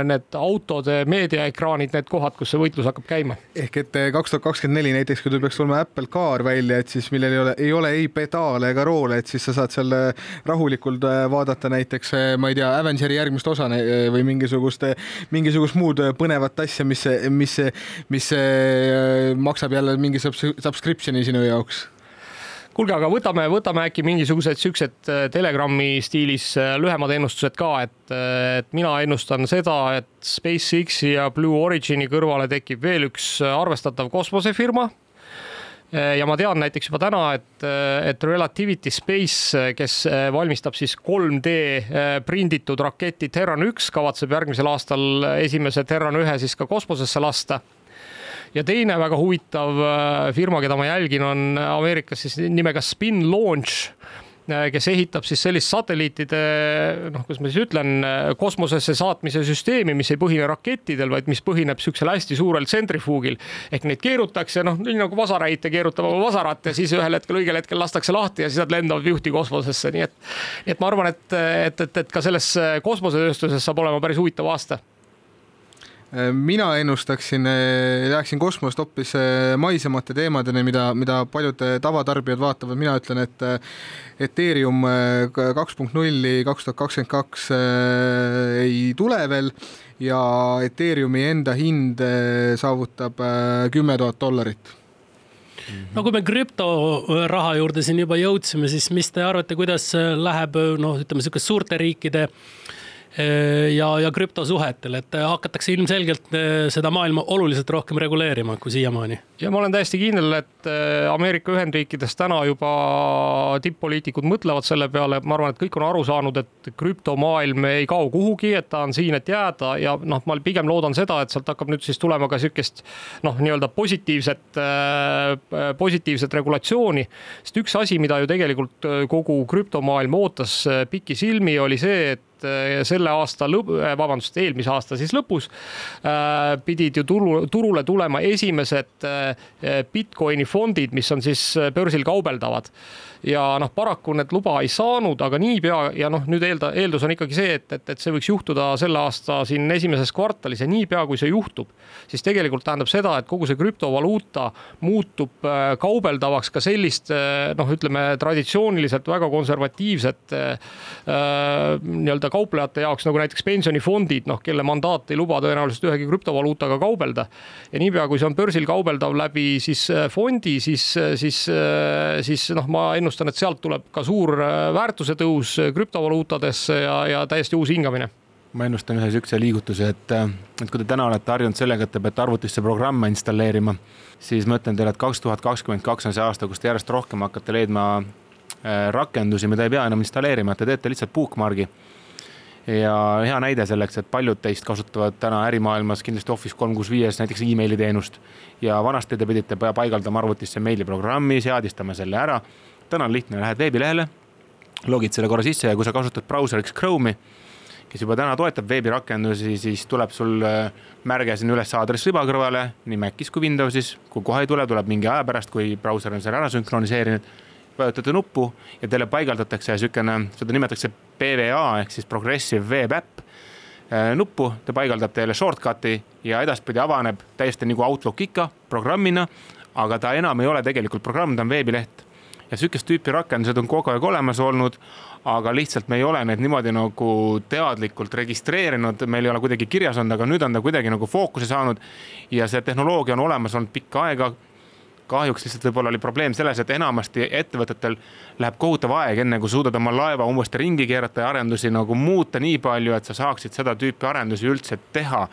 need autode meediaekraanid need kohad, kus see võitlus hakkab käima. ehk et kaks tuhat kakskümmend neli näiteks, kui peaks tulema Apple Car välja, et siis millel ei ole, ei ole ei pedaale ega roole, et siis sa saad saad seal äh, rahulikult äh, vaadata näiteks, äh, ma ei tea, Avengeri järgmist osa või mingisugust, mingisugust muud põnevat asja, mis, mis, mis maksab jälle mingi subscription'i sinu jaoks. Kuulge, aga võtame, võtame äkki mingisugused siuksed Telegrami stiilis lühemad ennustused ka, et, et mina ennustan seda, et SpaceX-i ja Blue Origini kõrvale tekib veel üks arvestatav kosmosefirma. Äh, ja ma tean näiteks juba täna, et, äh, et Relativity Space, äh, kes valmistab siis 3D prinditud raketi Terran üks, kavatseb järgmisel aastal esimese Terran ühe siis ka kosmosesse lasta. Ja teine väga huvitav firma, keda ma jälgin, on Ameerikas siis nimega Spin Launch Äh, kes ehitab siis sellist satelliitide noh, kuidas ma siis ütlen, kosmosesse saatmise süsteemi, mis ei põhine rakettidel, vaid mis põhineb niisugusel hästi suurel tsentrifuugil. ehk neid keerutakse noh, nii nagu vasaraite keerutab oma vasarat ja siis ühel hetkel, õigel hetkel lastakse lahti ja siis nad lendavad juhti kosmosesse, nii et. nii et ma arvan, et, et, et, et ka selles kosmosetööstuses saab olema päris huvitav aasta mina ennustaksin, läheksin kosmost hoopis eh, maisemate teemadeni, mida, mida paljud tavatarbijad vaatavad, mina ütlen, et Ethereum kaks punkt nulli kaks tuhat kakskümmend kaks ei tule veel ja Ethereumi enda hind saavutab kümme tuhat dollarit. No kui me krüptoraha juurde siin juba jõudsime, siis mis te arvate, kuidas läheb noh, ütleme sihukest suurte riikide äh, Äh, ja, ja krüptosuhetel, et hakatakse ilmselgelt äh, seda maailma oluliselt rohkem reguleerima kui siiamaani. ja ma olen täiesti kindel, et äh, Ameerika Ühendriikides täna juba tipp-poliitikud mõtlevad selle peale, ma arvan, et kõik on aru saanud, et krüptomaailm ei kao kuhugi, et ta on siin, et jääda ja noh, ma pigem loodan seda, et sealt hakkab nüüd siis tulema ka sihukest noh, nii-öelda positiivset, positiivset regulatsiooni. sest üks asi, mida ju tegelikult kogu krüptomaailm ootas pikisilmi, oli see, et et äh, selle aasta lõpp, äh, vabandust, eelmise aasta siis lõpus äh, pidid ju turu, turule tulema esimesed Bitcoini fondid, mis on siis börsil kaubeldavad ja noh, paraku need luba ei saanud, aga niipea ja noh, nüüd eelda, eeldus on ikkagi see, et, et, et see võiks juhtuda selle aasta siin esimeses kvartalis ja niipea, kui see juhtub, siis tegelikult tähendab seda, et kogu see krüptovaluuta muutub äh, kaubeldavaks ka sellist äh, noh, ütleme traditsiooniliselt väga konservatiivset äh, nii-öelda kauplejate jaoks nagu näiteks pensionifondid, noh, kelle mandaat ei luba tõenäoliselt ühegi krüptovaluutaga kaubelda. ja niipea, kui see on börsil kaubeldav läbi siis fondi, siis, siis, siis noh, ma ennustan ennustan, et sealt tuleb ka suur äh, väärtuse tõus äh, krüptovaluutadesse ja, ja täiesti uus hingamine ma ennustan ühe niisuguse liigutuse, et, äh, et kui te täna olete harjunud sellega, et te peate arvutisse programme installeerima, siis ma ütlen teile, et kaks tuhat kakskümmend kaks on see aasta, kus te järjest rohkem hakkate leidma rakendusi, mida ei pea enam installeerima, et te teete lihtsalt bookmark'i. ja hea näide selleks, et paljud teist kasutavad täna ärimaailmas kindlasti Office kolm kuus viies näiteks emaili teenust ja vanasti te pidite paigaldama arvutisse meiliprogrammi, seadistama selle ära. Täna on lihtne, lähed veebilehele, logid selle korra sisse ja kui sa kasutad brauseriks Chrome'i, kes juba täna toetab veebirakendusi, siis tuleb sul äh, märge sinna üles aadressriba kõrvale, nii Macis kui Windowsis. kui kohe ei tule, tuleb mingi aja pärast, kui brauser on selle ära sünkroniseerinud vajutate nuppu ja teile paigaldatakse niisugune, seda nimetatakse PWA ehk siis Progressive Web App äh, nuppu, ta paigaldab teile shortcut'i ja edaspidi avaneb täiesti nagu Outlook ikka programmina, aga ta enam ei ole tegelikult programm, ta on veebileht. Ja sihukest tüüpi rakendused on kogu aeg olemas olnud, aga lihtsalt me ei ole neid niimoodi nagu teadlikult registreerinud, meil ei ole kuidagi kirjas olnud, aga nüüd on ta kuidagi nagu fookuse saanud. ja see tehnoloogia on olemas olnud pikka aega kahjuks lihtsalt võib-olla oli probleem selles, et enamasti ettevõtetel läheb kohutav aeg, enne kui suudad oma laeva uuesti ringi keerata ja arendusi nagu muuta nii palju, et sa saaksid seda tüüpi arendusi üldse teha.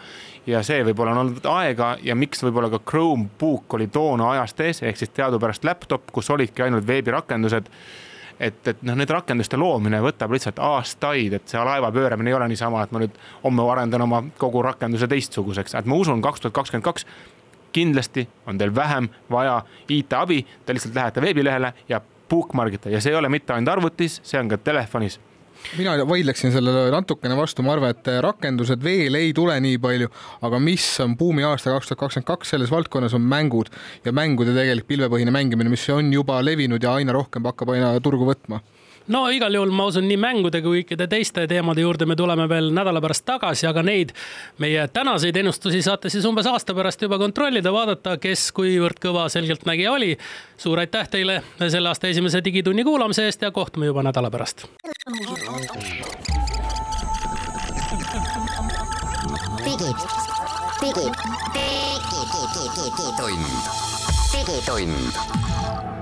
ja see võib-olla on olnud aega ja miks võib-olla ka Chromebook oli toona ajast ees, ehk siis teadupärast laptop, kus olidki ainult veebirakendused et, et noh, nende rakenduste loomine võtab lihtsalt aastaid, et see laeva pööramine ei ole niisama, et ma nüüd homme arendan oma kogu rakenduse teistsuguseks, et ma usun, kaks tuhat kakskümmend kaks kindlasti on teil vähem vaja IT-abi, te lihtsalt lähete veebilehele ja bookmargite ja see ei ole mitte ainult arvutis, see on ka telefonis. Mina vaidleksin sellele natukene vastu, ma arvan, et rakendused veel ei tule nii palju, aga mis on buumiaasta kaks tuhat kakskümmend kaks selles valdkonnas on mängud. Ja mängude tegelik pilvepõhine mängimine, mis on juba levinud ja aina rohkem hakkab aina turgu võtma no igal juhul ma usun nii mängude kui kõikide teiste teemade juurde me tuleme veel nädala pärast tagasi, aga neid meie tänaseid ennustusi saate siis umbes aasta pärast juba kontrollida, vaadata, kes kuivõrd kõva selgeltnägija oli. suur aitäh teile selle aasta esimese Digitunni kuulamise eest ja kohtume juba nädala pärast. digi, digi, digi, digi, digitund, digitund